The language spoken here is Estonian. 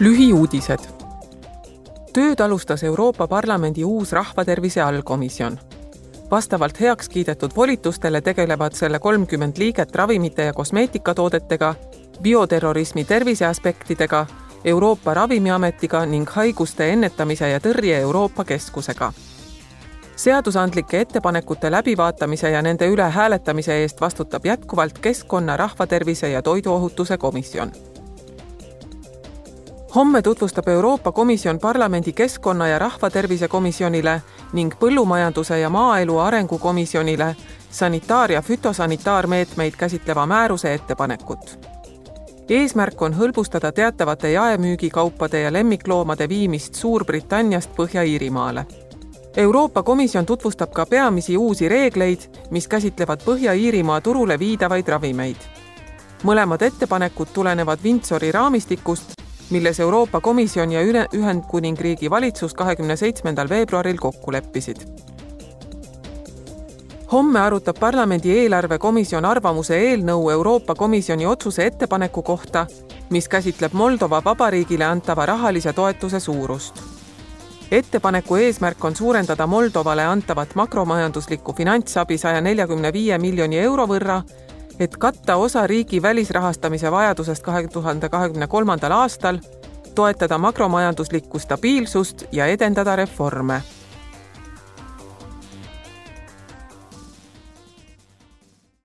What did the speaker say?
lühiuudised. tööd alustas Euroopa Parlamendi uus rahvatervise allkomisjon. vastavalt heaks kiidetud volitustele tegelevad selle kolmkümmend liiget ravimite ja kosmeetikatoodetega, bioterrorismi terviseaspektidega, Euroopa Ravimiametiga ning haiguste ennetamise ja tõrje Euroopa Keskusega seadusandlike ettepanekute läbivaatamise ja nende üle hääletamise eest vastutab jätkuvalt Keskkonna, Rahvatervise ja Toiduohutuse Komisjon homme tutvustab Euroopa Komisjon parlamendi keskkonna ja rahvatervise komisjonile ning põllumajanduse ja maaelu arengu komisjonile sanitaar- ja fütosanitaarmeetmeid käsitleva määruse ettepanekut. eesmärk on hõlbustada teatavate jaemüügikaupade ja lemmikloomade viimist Suurbritanniast Põhja-Iirimaale. Euroopa Komisjon tutvustab ka peamisi uusi reegleid, mis käsitlevad Põhja-Iirimaa turule viidavaid ravimeid. mõlemad ettepanekud tulenevad Windsori raamistikust milles Euroopa Komisjon ja Ühendkuningriigi valitsus kahekümne seitsmendal veebruaril kokku leppisid. homme arutab parlamendi eelarvekomisjon arvamuse eelnõu Euroopa Komisjoni otsuse ettepaneku kohta, mis käsitleb Moldova Vabariigile antava rahalise toetuse suurust ettepaneku eesmärk on suurendada Moldovale antavat makromajanduslikku finantsabi saja neljakümne viie miljoni euro võrra et katta osa riigi välisrahastamise vajadusest kahe tuhande kahekümne kolmandal aastal, toetada makromajanduslikku stabiilsust ja edendada reforme